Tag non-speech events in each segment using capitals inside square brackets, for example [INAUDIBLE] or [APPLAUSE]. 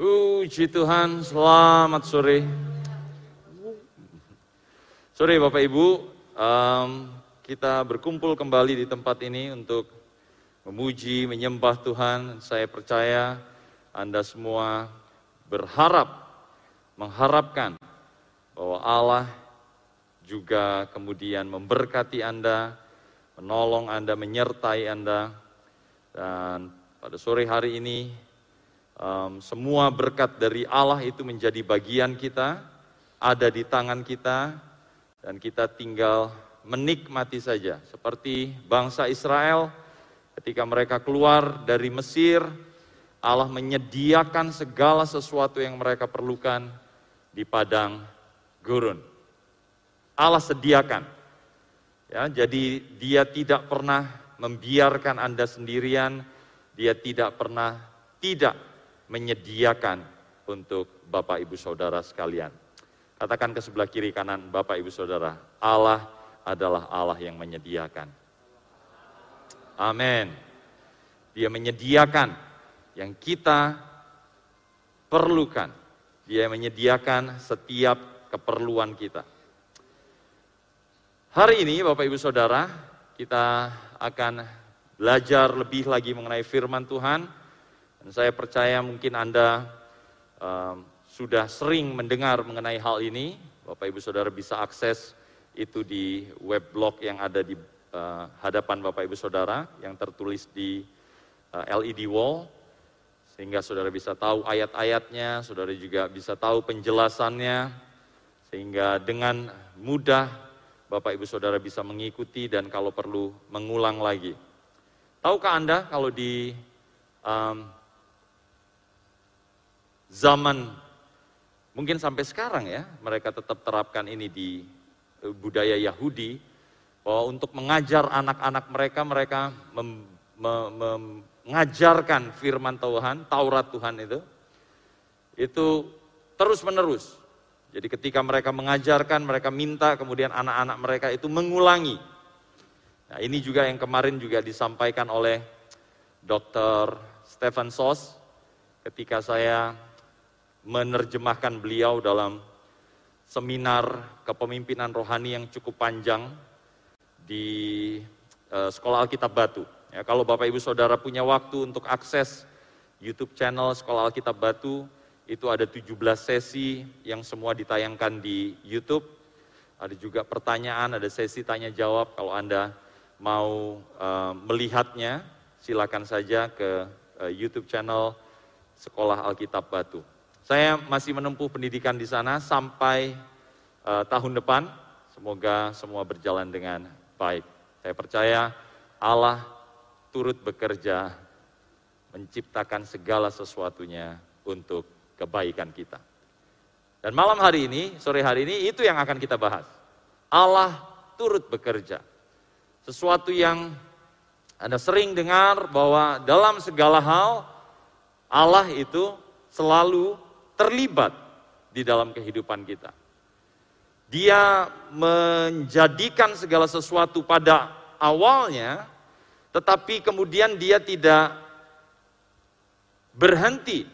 Puji Tuhan, selamat sore. Sore Bapak Ibu, um, kita berkumpul kembali di tempat ini untuk memuji, menyembah Tuhan. Saya percaya Anda semua berharap, mengharapkan bahwa Allah juga kemudian memberkati Anda, menolong Anda, menyertai Anda. Dan pada sore hari ini Um, semua berkat dari Allah itu menjadi bagian kita, ada di tangan kita, dan kita tinggal menikmati saja. Seperti bangsa Israel, ketika mereka keluar dari Mesir, Allah menyediakan segala sesuatu yang mereka perlukan di padang gurun. Allah sediakan. Ya, jadi dia tidak pernah membiarkan Anda sendirian, dia tidak pernah tidak menyediakan untuk Bapak Ibu Saudara sekalian. Katakan ke sebelah kiri kanan Bapak Ibu Saudara, Allah adalah Allah yang menyediakan. Amin. Dia menyediakan yang kita perlukan. Dia menyediakan setiap keperluan kita. Hari ini Bapak Ibu Saudara, kita akan belajar lebih lagi mengenai firman Tuhan dan saya percaya mungkin Anda um, sudah sering mendengar mengenai hal ini. Bapak Ibu Saudara bisa akses itu di web blog yang ada di uh, hadapan Bapak Ibu Saudara yang tertulis di uh, LED wall sehingga saudara bisa tahu ayat-ayatnya, saudara juga bisa tahu penjelasannya sehingga dengan mudah Bapak Ibu Saudara bisa mengikuti dan kalau perlu mengulang lagi. Tahukah Anda kalau di um, zaman mungkin sampai sekarang ya, mereka tetap terapkan ini di eh, budaya Yahudi bahwa untuk mengajar anak-anak mereka mereka mem, me, mengajarkan firman Tuhan, Taurat Tuhan itu itu terus-menerus. Jadi ketika mereka mengajarkan, mereka minta kemudian anak-anak mereka itu mengulangi. Nah, ini juga yang kemarin juga disampaikan oleh Dr. Stephen Sos ketika saya menerjemahkan beliau dalam seminar kepemimpinan rohani yang cukup panjang di uh, Sekolah Alkitab Batu. Ya, kalau Bapak Ibu Saudara punya waktu untuk akses YouTube channel Sekolah Alkitab Batu, itu ada 17 sesi yang semua ditayangkan di YouTube. Ada juga pertanyaan, ada sesi tanya jawab kalau Anda mau uh, melihatnya, silakan saja ke uh, YouTube channel Sekolah Alkitab Batu. Saya masih menempuh pendidikan di sana sampai uh, tahun depan. Semoga semua berjalan dengan baik. Saya percaya Allah turut bekerja menciptakan segala sesuatunya untuk kebaikan kita. Dan malam hari ini, sore hari ini, itu yang akan kita bahas. Allah turut bekerja. Sesuatu yang Anda sering dengar bahwa dalam segala hal, Allah itu selalu terlibat di dalam kehidupan kita. Dia menjadikan segala sesuatu pada awalnya, tetapi kemudian dia tidak berhenti.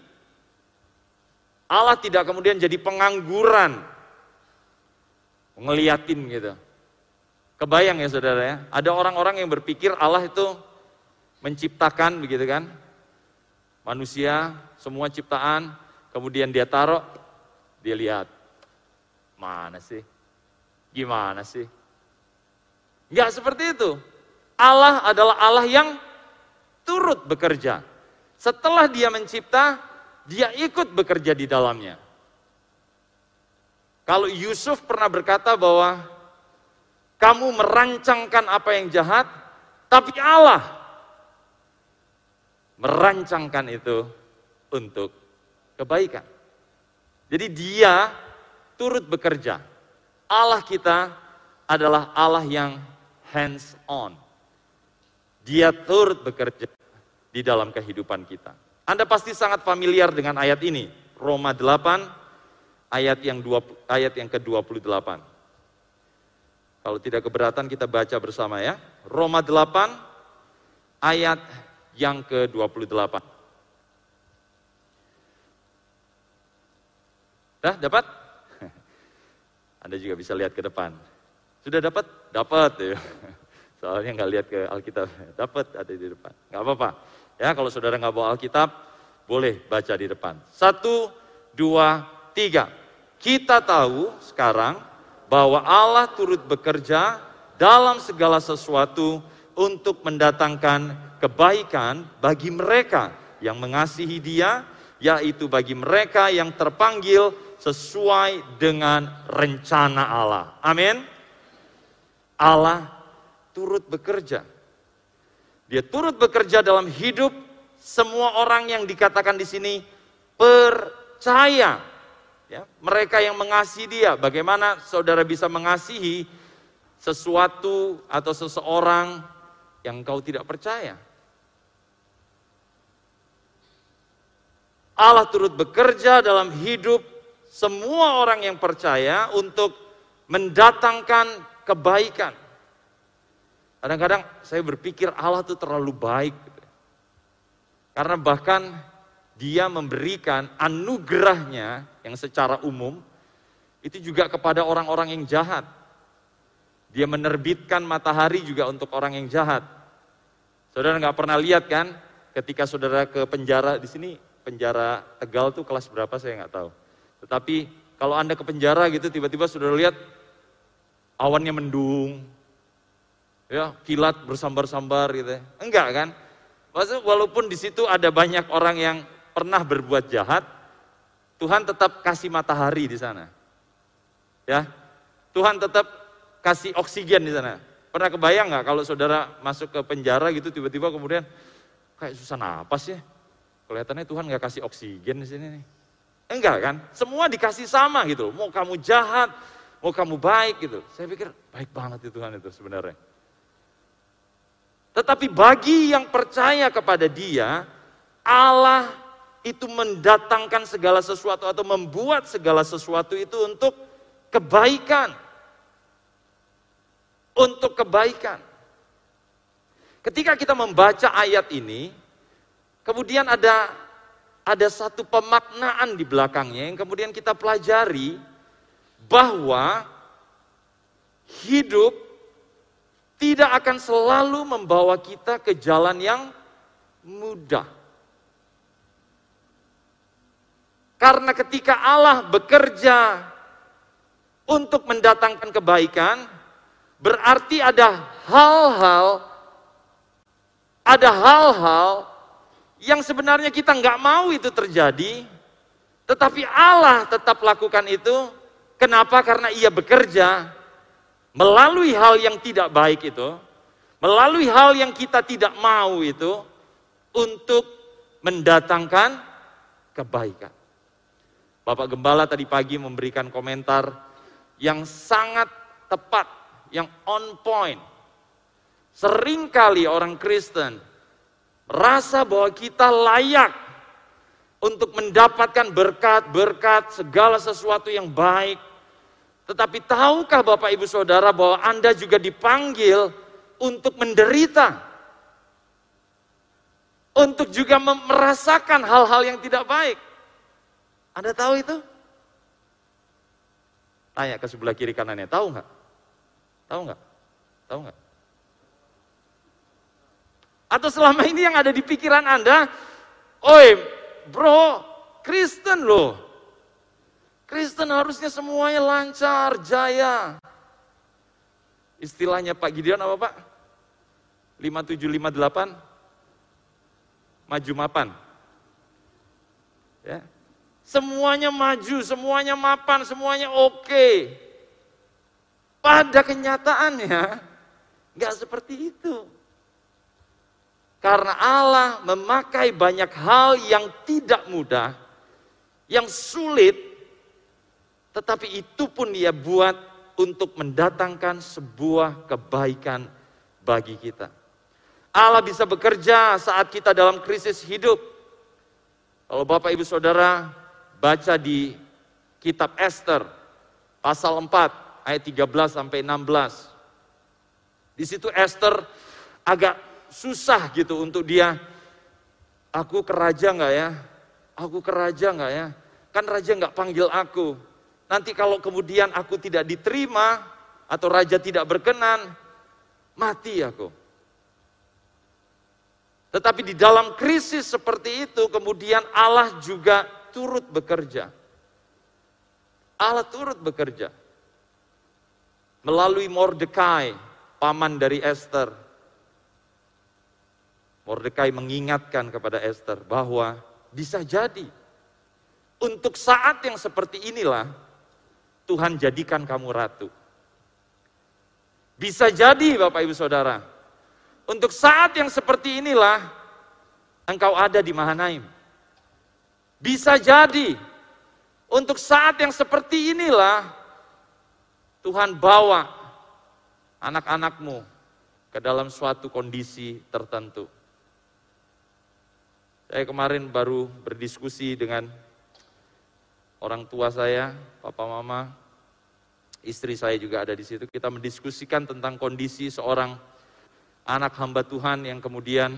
Allah tidak kemudian jadi pengangguran, ngeliatin gitu. Kebayang ya saudara ya, ada orang-orang yang berpikir Allah itu menciptakan begitu kan, manusia, semua ciptaan, Kemudian dia taruh, dia lihat. Mana sih? Gimana sih? Enggak seperti itu. Allah adalah Allah yang turut bekerja. Setelah dia mencipta, dia ikut bekerja di dalamnya. Kalau Yusuf pernah berkata bahwa kamu merancangkan apa yang jahat, tapi Allah merancangkan itu untuk kebaikan. Jadi dia turut bekerja. Allah kita adalah Allah yang hands on. Dia turut bekerja di dalam kehidupan kita. Anda pasti sangat familiar dengan ayat ini. Roma 8 ayat yang 20, ayat yang ke-28. Kalau tidak keberatan kita baca bersama ya. Roma 8 ayat yang ke-28. Dah, dapat? [LAUGHS] Anda juga bisa lihat ke depan. Sudah dapat? Dapat. Ya. [LAUGHS] Soalnya nggak lihat ke Alkitab. [LAUGHS] Dapat ada di depan. Nggak apa-apa. Ya, kalau saudara nggak bawa Alkitab, boleh baca di depan. Satu, dua, tiga. Kita tahu sekarang bahwa Allah turut bekerja dalam segala sesuatu untuk mendatangkan kebaikan bagi mereka yang mengasihi Dia, yaitu bagi mereka yang terpanggil sesuai dengan rencana Allah. Amin. Allah turut bekerja. Dia turut bekerja dalam hidup semua orang yang dikatakan di sini percaya. Ya, mereka yang mengasihi dia, bagaimana saudara bisa mengasihi sesuatu atau seseorang yang kau tidak percaya? Allah turut bekerja dalam hidup semua orang yang percaya untuk mendatangkan kebaikan. Kadang-kadang saya berpikir Allah itu terlalu baik. Karena bahkan dia memberikan anugerahnya yang secara umum itu juga kepada orang-orang yang jahat. Dia menerbitkan matahari juga untuk orang yang jahat. Saudara nggak pernah lihat kan ketika saudara ke penjara di sini penjara Tegal tuh kelas berapa saya nggak tahu. Tetapi kalau Anda ke penjara gitu tiba-tiba sudah lihat awannya mendung, ya kilat bersambar-sambar gitu. Ya. Enggak kan? Maksudnya walaupun di situ ada banyak orang yang pernah berbuat jahat, Tuhan tetap kasih matahari di sana. Ya, Tuhan tetap kasih oksigen di sana. Pernah kebayang nggak kalau saudara masuk ke penjara gitu tiba-tiba kemudian kayak susah napas ya? Kelihatannya Tuhan nggak kasih oksigen di sini nih. Enggak kan? Semua dikasih sama gitu. Mau kamu jahat, mau kamu baik gitu. Saya pikir baik banget itu Tuhan itu sebenarnya. Tetapi bagi yang percaya kepada dia, Allah itu mendatangkan segala sesuatu atau membuat segala sesuatu itu untuk kebaikan. Untuk kebaikan. Ketika kita membaca ayat ini, Kemudian ada ada satu pemaknaan di belakangnya yang kemudian kita pelajari bahwa hidup tidak akan selalu membawa kita ke jalan yang mudah. Karena ketika Allah bekerja untuk mendatangkan kebaikan, berarti ada hal-hal ada hal-hal yang sebenarnya kita nggak mau itu terjadi, tetapi Allah tetap lakukan itu. Kenapa? Karena ia bekerja melalui hal yang tidak baik itu, melalui hal yang kita tidak mau itu, untuk mendatangkan kebaikan. Bapak Gembala tadi pagi memberikan komentar yang sangat tepat, yang on point. Seringkali orang Kristen rasa bahwa kita layak untuk mendapatkan berkat-berkat segala sesuatu yang baik. Tetapi tahukah Bapak Ibu Saudara bahwa Anda juga dipanggil untuk menderita? Untuk juga merasakan hal-hal yang tidak baik. Anda tahu itu? Tanya ke sebelah kiri kanannya, tahu nggak? Tahu nggak? Tahu nggak? Atau selama ini yang ada di pikiran Anda, oi bro, Kristen loh. Kristen harusnya semuanya lancar, jaya. Istilahnya Pak Gideon apa Pak? 5758 maju mapan. Ya. Semuanya maju, semuanya mapan, semuanya oke. Pada kenyataannya nggak seperti itu. Karena Allah memakai banyak hal yang tidak mudah, yang sulit, tetapi itu pun dia buat untuk mendatangkan sebuah kebaikan bagi kita. Allah bisa bekerja saat kita dalam krisis hidup. Kalau Bapak Ibu Saudara baca di kitab Esther pasal 4 ayat 13 sampai 16. Di situ Esther agak susah gitu untuk dia, aku ke raja nggak ya? Aku ke raja nggak ya? kan raja nggak panggil aku. Nanti kalau kemudian aku tidak diterima atau raja tidak berkenan, mati aku. Tetapi di dalam krisis seperti itu kemudian Allah juga turut bekerja. Allah turut bekerja. Melalui Mordekai, paman dari Esther. Mordekai mengingatkan kepada Esther bahwa bisa jadi untuk saat yang seperti inilah Tuhan jadikan kamu ratu. Bisa jadi Bapak Ibu Saudara, untuk saat yang seperti inilah engkau ada di Mahanaim. Bisa jadi untuk saat yang seperti inilah Tuhan bawa anak-anakmu ke dalam suatu kondisi tertentu. Saya kemarin baru berdiskusi dengan orang tua saya, papa mama, istri saya juga ada di situ. Kita mendiskusikan tentang kondisi seorang anak hamba Tuhan yang kemudian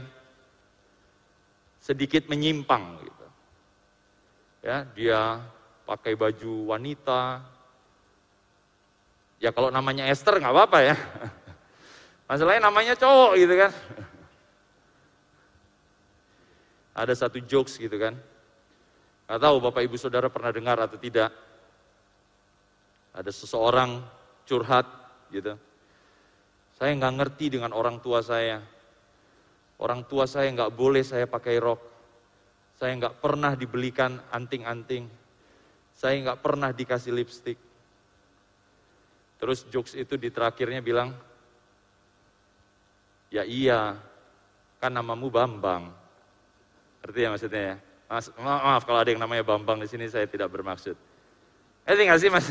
sedikit menyimpang gitu. Ya, dia pakai baju wanita. Ya kalau namanya Esther nggak apa-apa ya. [LAUGHS] Masalahnya namanya cowok gitu kan. Ada satu jokes gitu kan. Gak tahu Bapak Ibu Saudara pernah dengar atau tidak. Ada seseorang curhat gitu. Saya nggak ngerti dengan orang tua saya. Orang tua saya nggak boleh saya pakai rok. Saya nggak pernah dibelikan anting-anting. Saya nggak pernah dikasih lipstick. Terus jokes itu di terakhirnya bilang, ya iya, kan namamu Bambang. Ngerti ya maksudnya ya? Mas, maaf kalau ada yang namanya Bambang di sini saya tidak bermaksud. Ngerti nggak sih mas?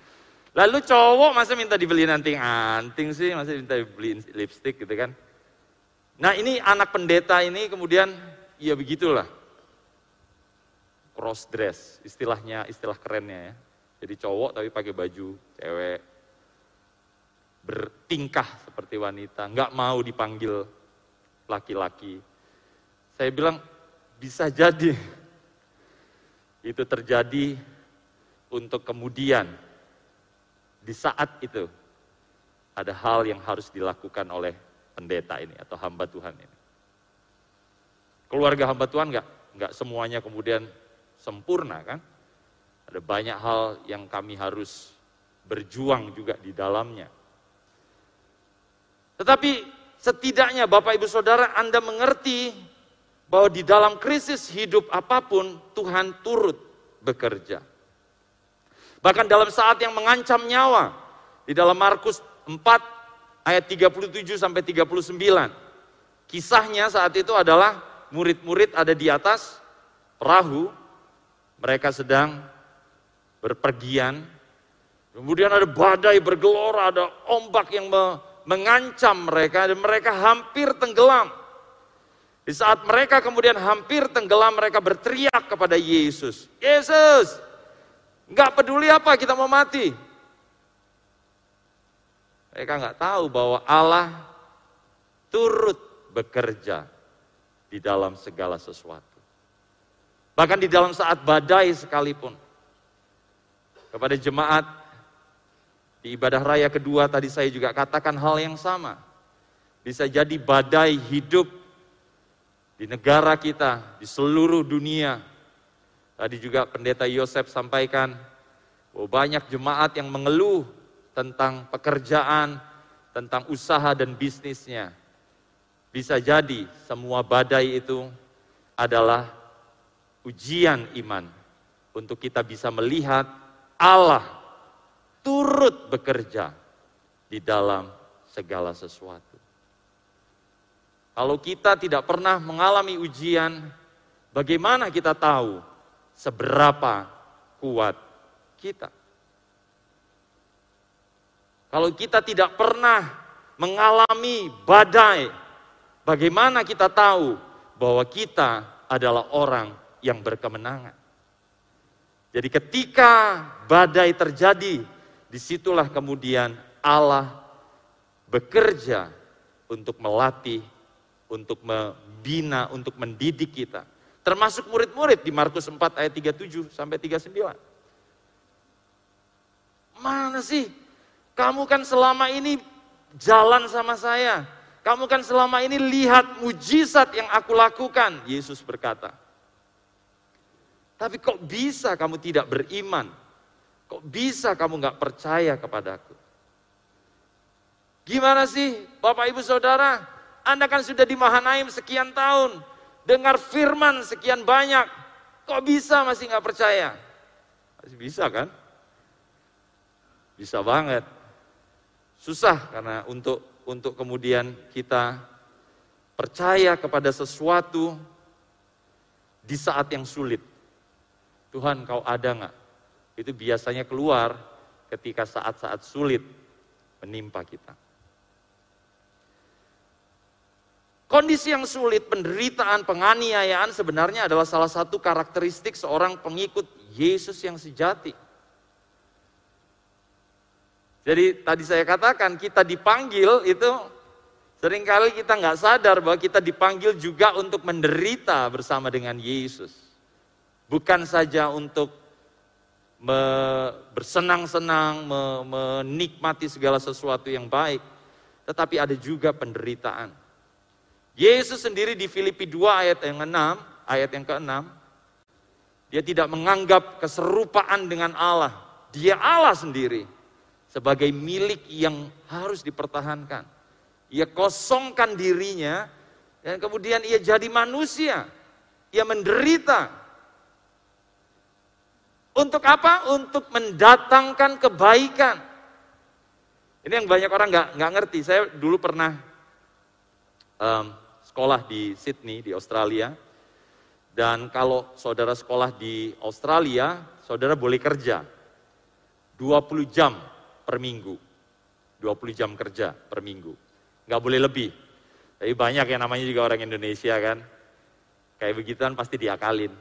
[LAUGHS] Lalu cowok masa minta dibeliin anting-anting sih, masa minta dibeliin lipstick gitu kan? Nah ini anak pendeta ini kemudian, ya begitulah. Cross dress, istilahnya, istilah kerennya ya. Jadi cowok tapi pakai baju cewek, bertingkah seperti wanita, nggak mau dipanggil laki-laki. Saya bilang, bisa jadi itu terjadi untuk kemudian di saat itu ada hal yang harus dilakukan oleh pendeta ini atau hamba Tuhan ini. Keluarga hamba Tuhan nggak nggak semuanya kemudian sempurna kan? Ada banyak hal yang kami harus berjuang juga di dalamnya. Tetapi setidaknya Bapak Ibu Saudara Anda mengerti bahwa di dalam krisis hidup apa pun Tuhan turut bekerja. Bahkan dalam saat yang mengancam nyawa, di dalam Markus 4 ayat 37 sampai 39. Kisahnya saat itu adalah murid-murid ada di atas perahu, mereka sedang berpergian. Kemudian ada badai bergelora, ada ombak yang mengancam mereka dan mereka hampir tenggelam. Di saat mereka kemudian hampir tenggelam, mereka berteriak kepada Yesus. Yesus, nggak peduli apa kita mau mati. Mereka nggak tahu bahwa Allah turut bekerja di dalam segala sesuatu. Bahkan di dalam saat badai sekalipun. Kepada jemaat di ibadah raya kedua tadi saya juga katakan hal yang sama. Bisa jadi badai hidup di negara kita, di seluruh dunia. Tadi juga pendeta Yosef sampaikan bahwa banyak jemaat yang mengeluh tentang pekerjaan, tentang usaha dan bisnisnya. Bisa jadi semua badai itu adalah ujian iman untuk kita bisa melihat Allah turut bekerja di dalam segala sesuatu. Kalau kita tidak pernah mengalami ujian, bagaimana kita tahu seberapa kuat kita? Kalau kita tidak pernah mengalami badai, bagaimana kita tahu bahwa kita adalah orang yang berkemenangan? Jadi ketika badai terjadi, di situlah kemudian Allah bekerja untuk melatih untuk membina, untuk mendidik kita. Termasuk murid-murid di Markus 4 ayat 37 sampai 39. Mana sih? Kamu kan selama ini jalan sama saya. Kamu kan selama ini lihat mujizat yang aku lakukan. Yesus berkata. Tapi kok bisa kamu tidak beriman? Kok bisa kamu nggak percaya kepadaku? Gimana sih Bapak Ibu Saudara? Anda kan sudah di Mahanaim sekian tahun dengar firman sekian banyak, kok bisa masih nggak percaya? Masih bisa kan? Bisa banget. Susah karena untuk untuk kemudian kita percaya kepada sesuatu di saat yang sulit. Tuhan kau ada nggak? Itu biasanya keluar ketika saat-saat sulit menimpa kita. Kondisi yang sulit, penderitaan, penganiayaan sebenarnya adalah salah satu karakteristik seorang pengikut Yesus yang sejati. Jadi tadi saya katakan kita dipanggil itu sering kali kita nggak sadar bahwa kita dipanggil juga untuk menderita bersama dengan Yesus. Bukan saja untuk bersenang-senang, menikmati segala sesuatu yang baik, tetapi ada juga penderitaan. Yesus sendiri di Filipi 2 ayat yang ke-6, ayat yang ke-6, dia tidak menganggap keserupaan dengan Allah. Dia Allah sendiri sebagai milik yang harus dipertahankan. Ia kosongkan dirinya dan kemudian ia jadi manusia. Ia menderita. Untuk apa? Untuk mendatangkan kebaikan. Ini yang banyak orang nggak nggak ngerti. Saya dulu pernah um, sekolah di Sydney, di Australia. Dan kalau saudara sekolah di Australia, saudara boleh kerja 20 jam per minggu. 20 jam kerja per minggu. Nggak boleh lebih. Tapi banyak yang namanya juga orang Indonesia kan. Kayak begituan pasti diakalin.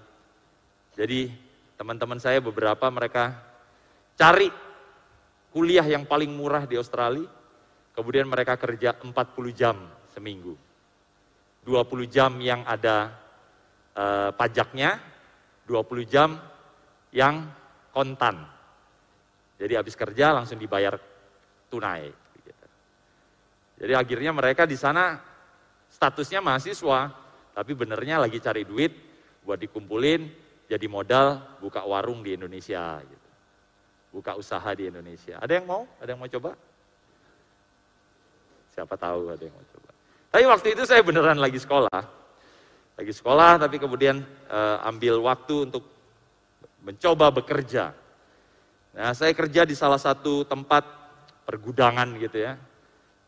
Jadi teman-teman saya beberapa mereka cari kuliah yang paling murah di Australia. Kemudian mereka kerja 40 jam seminggu. 20 jam yang ada eh, pajaknya, 20 jam yang kontan. Jadi habis kerja langsung dibayar tunai. Jadi akhirnya mereka di sana statusnya mahasiswa, tapi benernya lagi cari duit buat dikumpulin jadi modal buka warung di Indonesia. Gitu. Buka usaha di Indonesia. Ada yang mau? Ada yang mau coba? Siapa tahu ada yang mau coba. Tapi waktu itu saya beneran lagi sekolah. Lagi sekolah tapi kemudian e, ambil waktu untuk mencoba bekerja. Nah saya kerja di salah satu tempat pergudangan gitu ya.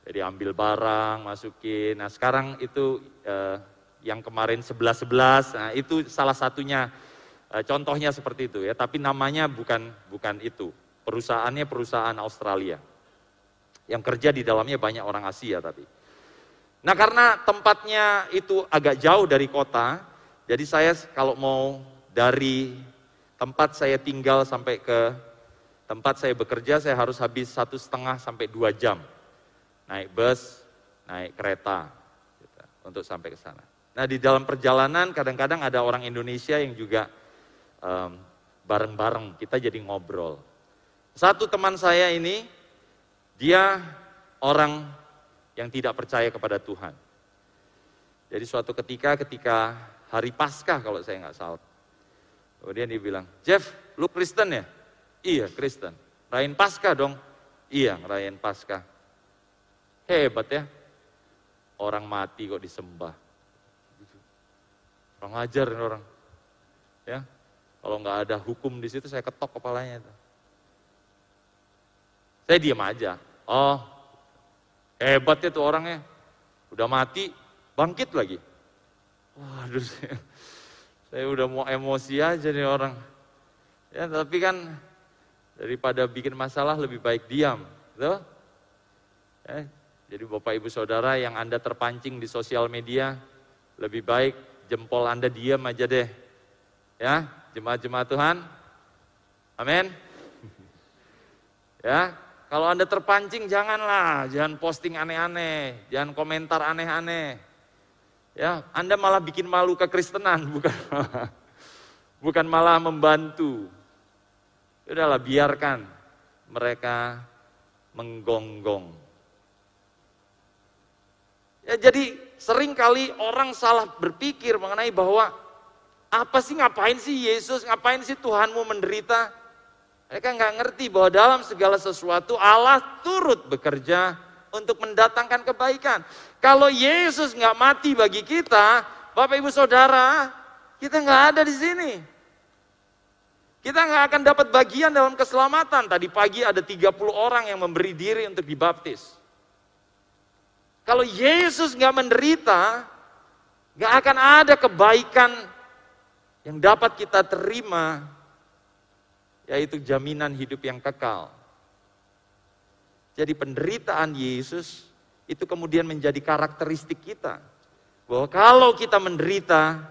Jadi ambil barang, masukin. Nah sekarang itu e, yang kemarin 11-11, nah itu salah satunya e, contohnya seperti itu ya. Tapi namanya bukan bukan itu. Perusahaannya perusahaan Australia. Yang kerja di dalamnya banyak orang Asia tapi. Nah karena tempatnya itu agak jauh dari kota, jadi saya kalau mau dari tempat saya tinggal sampai ke tempat saya bekerja, saya harus habis satu setengah sampai dua jam. Naik bus, naik kereta, gitu, untuk sampai ke sana. Nah di dalam perjalanan kadang-kadang ada orang Indonesia yang juga um, bareng-bareng, kita jadi ngobrol. Satu teman saya ini, dia orang yang tidak percaya kepada Tuhan. Jadi suatu ketika, ketika hari Paskah kalau saya nggak salah. Kemudian dia bilang, Jeff, lu Kristen ya? Iya, Kristen. Rayain Paskah dong? Iya, ngerayain Paskah. Hebat ya. Orang mati kok disembah. Orang ajar orang. Ya, kalau nggak ada hukum di situ saya ketok kepalanya itu. Saya diam aja. Oh, Hebat ya tuh orangnya. Udah mati, bangkit lagi. Waduh, saya, [LAUGHS] saya udah mau emosi aja nih orang. Ya, tapi kan daripada bikin masalah lebih baik diam. Betul? Ya, jadi Bapak Ibu Saudara yang Anda terpancing di sosial media, lebih baik jempol Anda diam aja deh. Ya, jemaat-jemaat Tuhan. Amin. [LAUGHS] Ya, kalau Anda terpancing janganlah, jangan posting aneh-aneh, jangan komentar aneh-aneh. Ya, Anda malah bikin malu kekristenan, [LAUGHS] bukan bukan malah membantu. Udahlah biarkan mereka menggonggong. Ya, jadi sering kali orang salah berpikir mengenai bahwa apa sih ngapain sih Yesus, ngapain sih Tuhanmu menderita? Mereka nggak ngerti bahwa dalam segala sesuatu Allah turut bekerja untuk mendatangkan kebaikan. Kalau Yesus nggak mati bagi kita, Bapak Ibu Saudara, kita nggak ada di sini. Kita nggak akan dapat bagian dalam keselamatan. Tadi pagi ada 30 orang yang memberi diri untuk dibaptis. Kalau Yesus nggak menderita, nggak akan ada kebaikan yang dapat kita terima, yaitu jaminan hidup yang kekal. Jadi penderitaan Yesus itu kemudian menjadi karakteristik kita. Bahwa kalau kita menderita,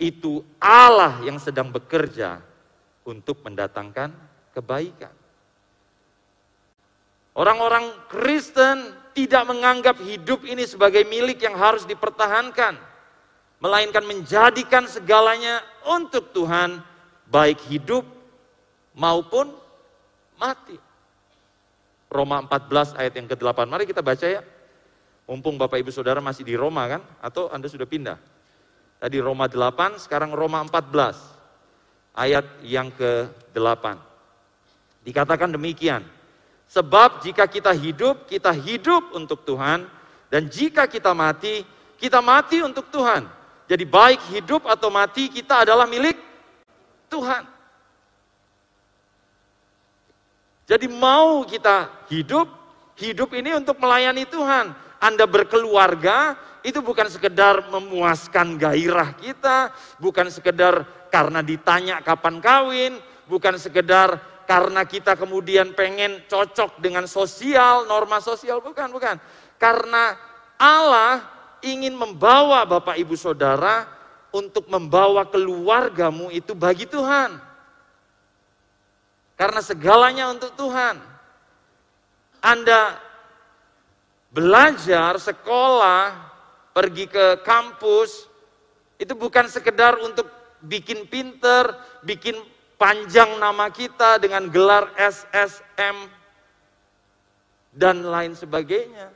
itu Allah yang sedang bekerja untuk mendatangkan kebaikan. Orang-orang Kristen tidak menganggap hidup ini sebagai milik yang harus dipertahankan, melainkan menjadikan segalanya untuk Tuhan, baik hidup maupun mati. Roma 14 ayat yang ke-8. Mari kita baca ya. Mumpung Bapak Ibu Saudara masih di Roma kan? Atau Anda sudah pindah? Tadi Roma 8, sekarang Roma 14. Ayat yang ke-8. Dikatakan demikian. Sebab jika kita hidup, kita hidup untuk Tuhan. Dan jika kita mati, kita mati untuk Tuhan. Jadi baik hidup atau mati kita adalah milik Tuhan. Jadi mau kita hidup, hidup ini untuk melayani Tuhan. Anda berkeluarga, itu bukan sekedar memuaskan gairah kita, bukan sekedar karena ditanya kapan kawin, bukan sekedar karena kita kemudian pengen cocok dengan sosial, norma sosial, bukan, bukan. Karena Allah ingin membawa Bapak Ibu Saudara untuk membawa keluargamu itu bagi Tuhan. Karena segalanya untuk Tuhan. Anda belajar, sekolah, pergi ke kampus, itu bukan sekedar untuk bikin pinter, bikin panjang nama kita dengan gelar SSM dan lain sebagainya.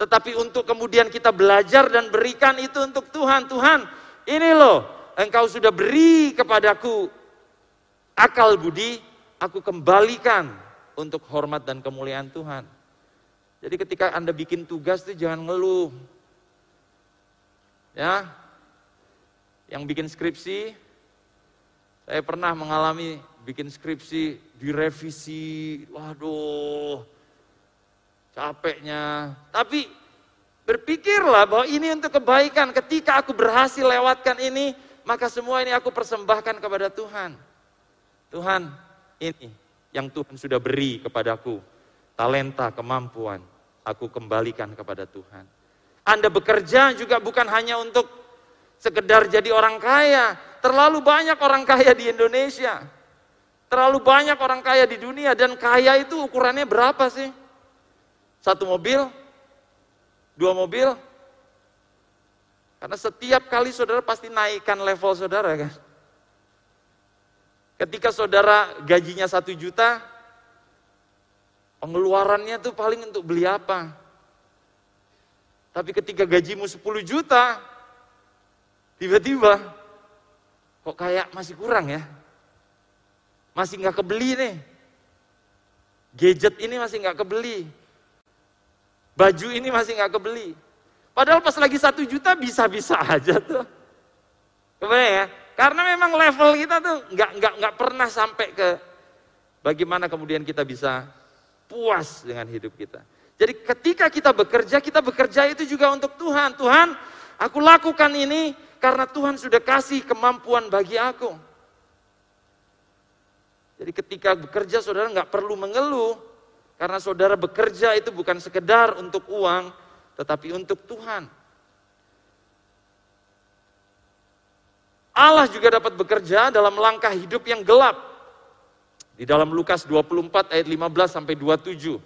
Tetapi untuk kemudian kita belajar dan berikan itu untuk Tuhan. Tuhan, ini loh, engkau sudah beri kepadaku akal budi, aku kembalikan untuk hormat dan kemuliaan Tuhan. Jadi ketika Anda bikin tugas itu jangan ngeluh. Ya. Yang bikin skripsi saya pernah mengalami bikin skripsi, direvisi, waduh, capeknya. Tapi berpikirlah bahwa ini untuk kebaikan. Ketika aku berhasil lewatkan ini, maka semua ini aku persembahkan kepada Tuhan. Tuhan, ini yang Tuhan sudah beri kepadaku. Talenta, kemampuan, aku kembalikan kepada Tuhan. Anda bekerja juga bukan hanya untuk sekedar jadi orang kaya, Terlalu banyak orang kaya di Indonesia. Terlalu banyak orang kaya di dunia dan kaya itu ukurannya berapa sih? Satu mobil? Dua mobil? Karena setiap kali saudara pasti naikkan level saudara kan. Ketika saudara gajinya satu juta, pengeluarannya tuh paling untuk beli apa? Tapi ketika gajimu 10 juta, tiba-tiba Kok kayak masih kurang ya? Masih nggak kebeli nih. Gadget ini masih nggak kebeli. Baju ini masih nggak kebeli. Padahal pas lagi satu juta bisa-bisa [LAUGHS] aja tuh. Kebayang ya? Karena memang level kita tuh nggak nggak nggak pernah sampai ke bagaimana kemudian kita bisa puas dengan hidup kita. Jadi ketika kita bekerja, kita bekerja itu juga untuk Tuhan. Tuhan, aku lakukan ini karena Tuhan sudah kasih kemampuan bagi aku. Jadi ketika bekerja saudara nggak perlu mengeluh, karena saudara bekerja itu bukan sekedar untuk uang, tetapi untuk Tuhan. Allah juga dapat bekerja dalam langkah hidup yang gelap. Di dalam Lukas 24 ayat 15 sampai 27.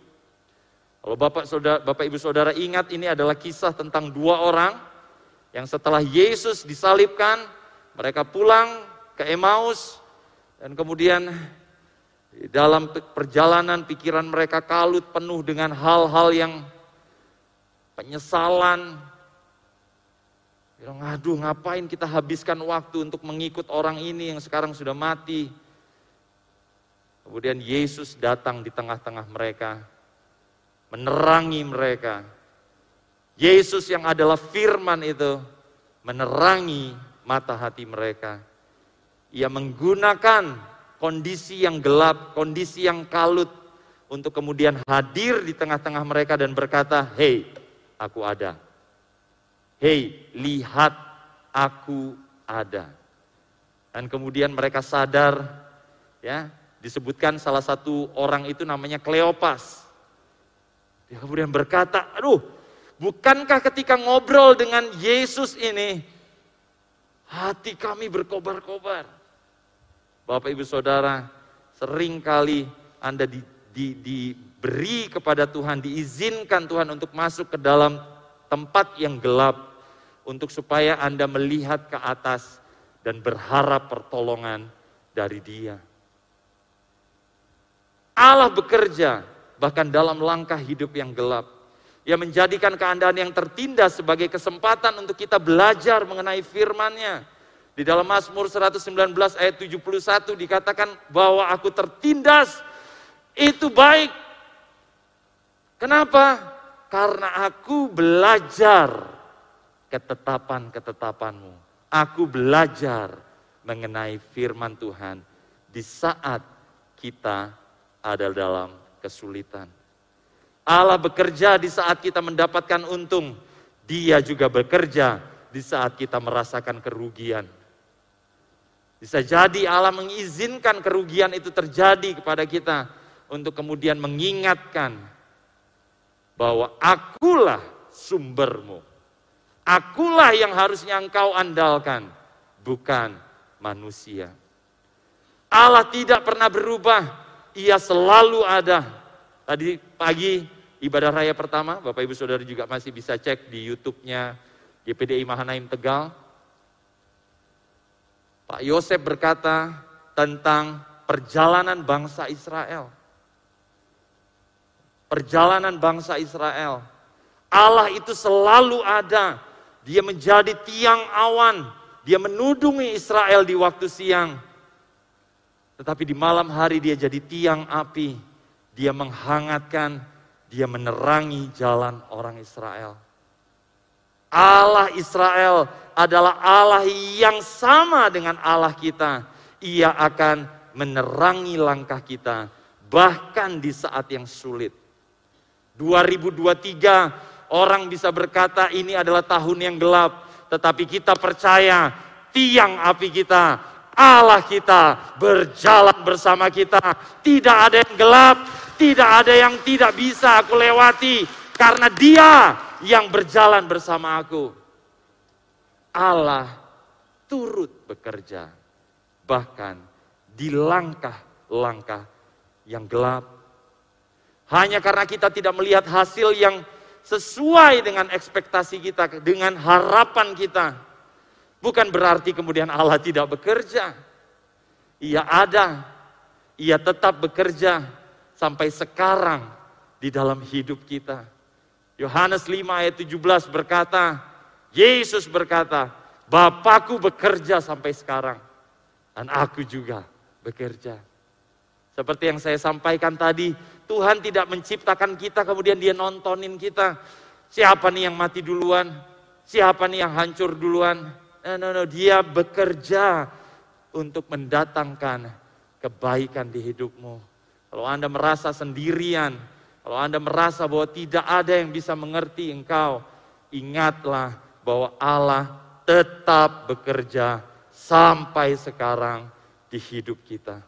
Kalau Bapak, saudara, Bapak Ibu Saudara ingat ini adalah kisah tentang dua orang yang setelah Yesus disalibkan, mereka pulang ke Emmaus dan kemudian dalam perjalanan pikiran mereka kalut penuh dengan hal-hal yang penyesalan. Bilang, aduh ngapain kita habiskan waktu untuk mengikut orang ini yang sekarang sudah mati. Kemudian Yesus datang di tengah-tengah mereka, menerangi mereka. Yesus yang adalah firman itu menerangi mata hati mereka. Ia menggunakan kondisi yang gelap, kondisi yang kalut untuk kemudian hadir di tengah-tengah mereka dan berkata, "Hei, aku ada. Hei, lihat aku ada." Dan kemudian mereka sadar ya, disebutkan salah satu orang itu namanya Kleopas. Dia kemudian berkata, "Aduh, bukankah ketika ngobrol dengan Yesus ini hati kami berkobar-kobar?" Bapak Ibu Saudara, sering kali Anda di, di, diberi kepada Tuhan, diizinkan Tuhan untuk masuk ke dalam tempat yang gelap, untuk supaya Anda melihat ke atas dan berharap pertolongan dari Dia. Allah bekerja bahkan dalam langkah hidup yang gelap. Ia menjadikan keadaan yang tertindas sebagai kesempatan untuk kita belajar mengenai firman-Nya. Di dalam Mazmur 119 ayat 71 dikatakan bahwa aku tertindas itu baik. Kenapa? Karena aku belajar ketetapan-ketetapanmu. Aku belajar mengenai firman Tuhan di saat kita ada dalam kesulitan. Allah bekerja di saat kita mendapatkan untung. Dia juga bekerja di saat kita merasakan kerugian. Bisa jadi Allah mengizinkan kerugian itu terjadi kepada kita untuk kemudian mengingatkan bahwa akulah sumbermu. Akulah yang harusnya engkau andalkan, bukan manusia. Allah tidak pernah berubah, ia selalu ada. Tadi pagi ibadah raya pertama, Bapak Ibu Saudara juga masih bisa cek di YouTube-nya GPDI Mahanaim Tegal. Pak Yosef berkata tentang perjalanan bangsa Israel. Perjalanan bangsa Israel. Allah itu selalu ada. Dia menjadi tiang awan. Dia menudungi Israel di waktu siang. Tetapi di malam hari dia jadi tiang api. Dia menghangatkan, dia menerangi jalan orang Israel. Allah Israel adalah Allah yang sama dengan Allah kita. Ia akan menerangi langkah kita bahkan di saat yang sulit. 2023 orang bisa berkata ini adalah tahun yang gelap, tetapi kita percaya tiang api kita, Allah kita berjalan bersama kita. Tidak ada yang gelap, tidak ada yang tidak bisa aku lewati karena Dia yang berjalan bersama aku. Allah turut bekerja, bahkan di langkah-langkah yang gelap. Hanya karena kita tidak melihat hasil yang sesuai dengan ekspektasi kita, dengan harapan kita. Bukan berarti kemudian Allah tidak bekerja. Ia ada, ia tetap bekerja sampai sekarang di dalam hidup kita. Yohanes 5 ayat 17 berkata, Yesus berkata, Bapakku bekerja sampai sekarang dan aku juga bekerja. Seperti yang saya sampaikan tadi, Tuhan tidak menciptakan kita kemudian dia nontonin kita. Siapa nih yang mati duluan? Siapa nih yang hancur duluan? No, no, no. Dia bekerja untuk mendatangkan kebaikan di hidupmu. Kalau Anda merasa sendirian, kalau Anda merasa bahwa tidak ada yang bisa mengerti engkau, ingatlah bahwa Allah tetap bekerja sampai sekarang di hidup kita.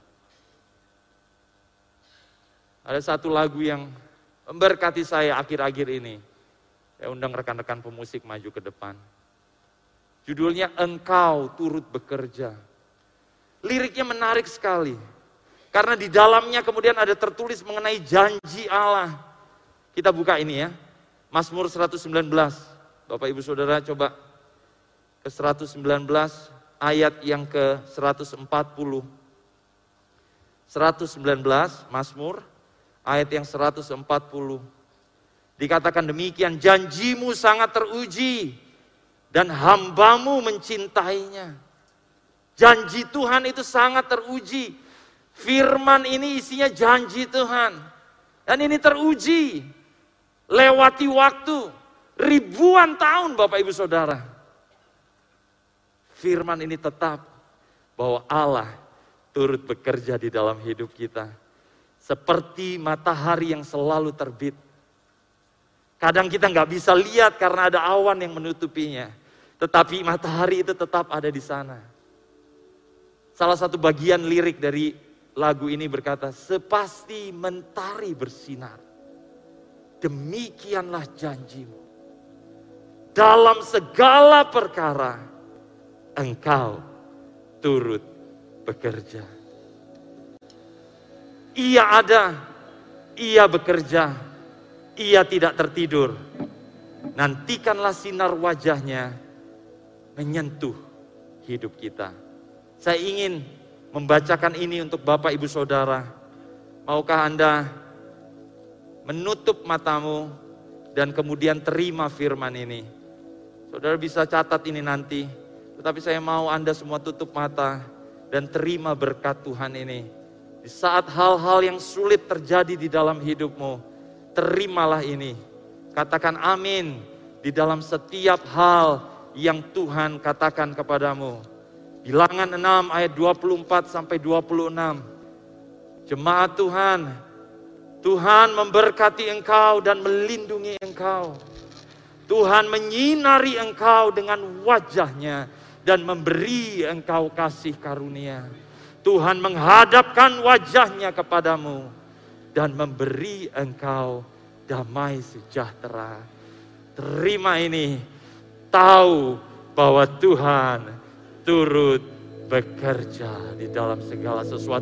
Ada satu lagu yang memberkati saya akhir-akhir ini. Saya undang rekan-rekan pemusik maju ke depan. Judulnya Engkau Turut Bekerja. Liriknya menarik sekali. Karena di dalamnya kemudian ada tertulis mengenai janji Allah. Kita buka ini ya. Mazmur 119. Bapak Ibu Saudara coba ke 119 ayat yang ke 140. 119 Mazmur ayat yang 140. Dikatakan demikian, janjimu sangat teruji dan hambamu mencintainya. Janji Tuhan itu sangat teruji. Firman ini isinya janji Tuhan. Dan ini teruji. Lewati waktu. Ribuan tahun Bapak Ibu Saudara. Firman ini tetap bahwa Allah turut bekerja di dalam hidup kita. Seperti matahari yang selalu terbit Kadang kita nggak bisa lihat karena ada awan yang menutupinya. Tetapi matahari itu tetap ada di sana. Salah satu bagian lirik dari lagu ini berkata, sepasti mentari bersinar. Demikianlah janjimu. Dalam segala perkara, engkau turut bekerja. Ia ada, ia bekerja, ia tidak tertidur. Nantikanlah sinar wajahnya menyentuh hidup kita. Saya ingin membacakan ini untuk Bapak Ibu Saudara. Maukah Anda menutup matamu dan kemudian terima firman ini? Saudara bisa catat ini nanti. Tetapi saya mau Anda semua tutup mata dan terima berkat Tuhan ini. Di saat hal-hal yang sulit terjadi di dalam hidupmu, terimalah ini. Katakan amin di dalam setiap hal yang Tuhan katakan kepadamu. Bilangan 6 ayat 24 sampai 26. Jemaat Tuhan, Tuhan memberkati engkau dan melindungi engkau. Tuhan menyinari engkau dengan wajahnya dan memberi engkau kasih karunia. Tuhan menghadapkan wajahnya kepadamu dan memberi engkau damai sejahtera. Terima ini, tahu bahwa Tuhan turut bekerja di dalam segala sesuatu.